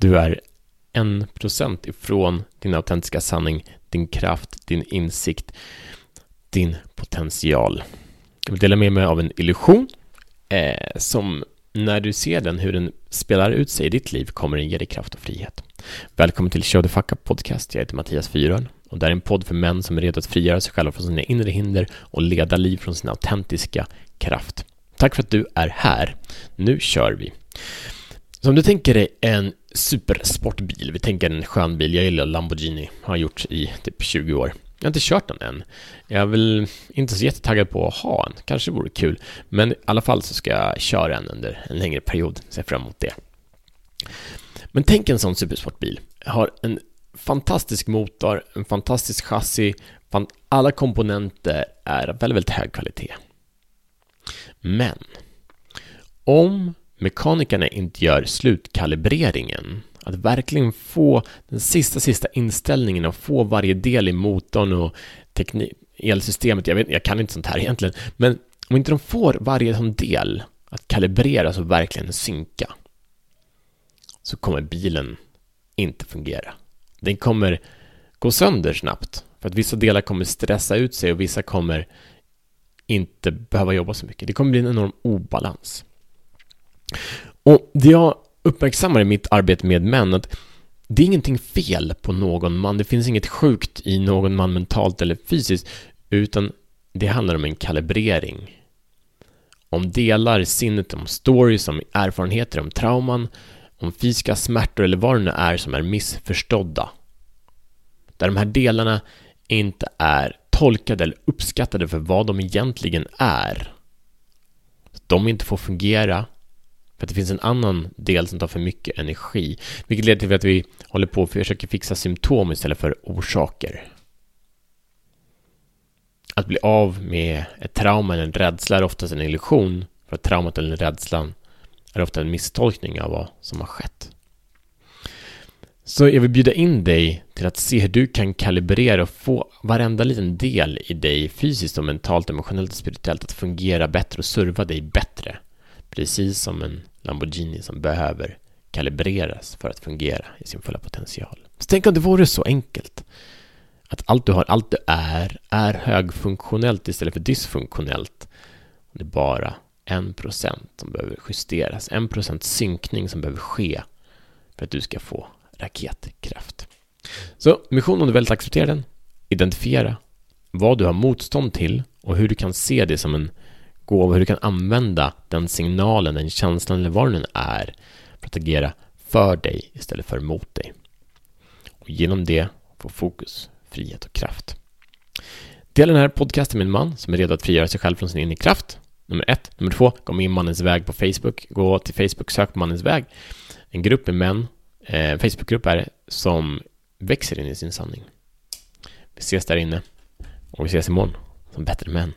Du är en procent ifrån din autentiska sanning, din kraft, din insikt, din potential. Jag vill dela med mig av en illusion eh, som när du ser den, hur den spelar ut sig i ditt liv, kommer den ge dig kraft och frihet. Välkommen till Show the Fuck Up Podcast. Jag heter Mattias Fyrön och det är en podd för män som är redo att frigöra sig själva från sina inre hinder och leda liv från sin autentiska kraft. Tack för att du är här. Nu kör vi. Så om du tänker dig en supersportbil, vi tänker en skön bil, jag gillar Lamborghini, har gjort i typ 20 år. Jag har inte kört den än. Jag är väl inte så jättetaggad på att ha en, kanske vore kul. Men i alla fall så ska jag köra en under en längre period, ser fram emot det. Men tänk en sån supersportbil. Har en fantastisk motor, en fantastisk chassi, alla komponenter är av väldigt, väldigt hög kvalitet. Men om mekanikerna inte gör slutkalibreringen, att verkligen få den sista, sista inställningen och få varje del i motorn och teknik, elsystemet, jag, vet, jag kan inte sånt här egentligen, men om inte de får varje sån del att kalibreras och verkligen synka, så kommer bilen inte fungera. Den kommer gå sönder snabbt, för att vissa delar kommer stressa ut sig och vissa kommer inte behöva jobba så mycket. Det kommer bli en enorm obalans. Och det jag uppmärksammar i mitt arbete med män, att det är ingenting fel på någon man. Det finns inget sjukt i någon man mentalt eller fysiskt, utan det handlar om en kalibrering. Om delar, sinnet, om stories, om erfarenheter, om trauman, om fysiska smärtor eller vad det nu är som är missförstådda. Där de här delarna inte är tolkade eller uppskattade för vad de egentligen är. De inte får fungera för att det finns en annan del som tar för mycket energi. Vilket leder till att vi håller på och försöker fixa symptom istället för orsaker. Att bli av med ett trauma eller en rädsla är oftast en illusion. För att traumat eller rädslan är ofta en misstolkning av vad som har skett. Så jag vill bjuda in dig till att se hur du kan kalibrera och få varenda liten del i dig fysiskt och mentalt, emotionellt och spirituellt att fungera bättre och serva dig bättre. Precis som en Lamborghini som behöver kalibreras för att fungera i sin fulla potential. Så tänk om det vore så enkelt. Att allt du har, allt du är, är högfunktionellt istället för dysfunktionellt. Det är bara en procent som behöver justeras, en procent synkning som behöver ske för att du ska få raketkraft. Så mission om du väldigt accepterar den, identifiera vad du har motstånd till och hur du kan se det som en gåva, hur du kan använda den signalen, den känslan eller vad den är för att agera för dig istället för mot dig. Och genom det få fokus, frihet och kraft. Dela den här podcasten med en man som är redo att frigöra sig själv från sin inre kraft. Nummer ett. Nummer två, gå med i Mannens väg på Facebook. Gå till Facebook, sök på Mannens väg. En grupp med män, eh, Facebookgrupp är det, som växer in i sin sanning. Vi ses där inne och vi ses imorgon som bättre män.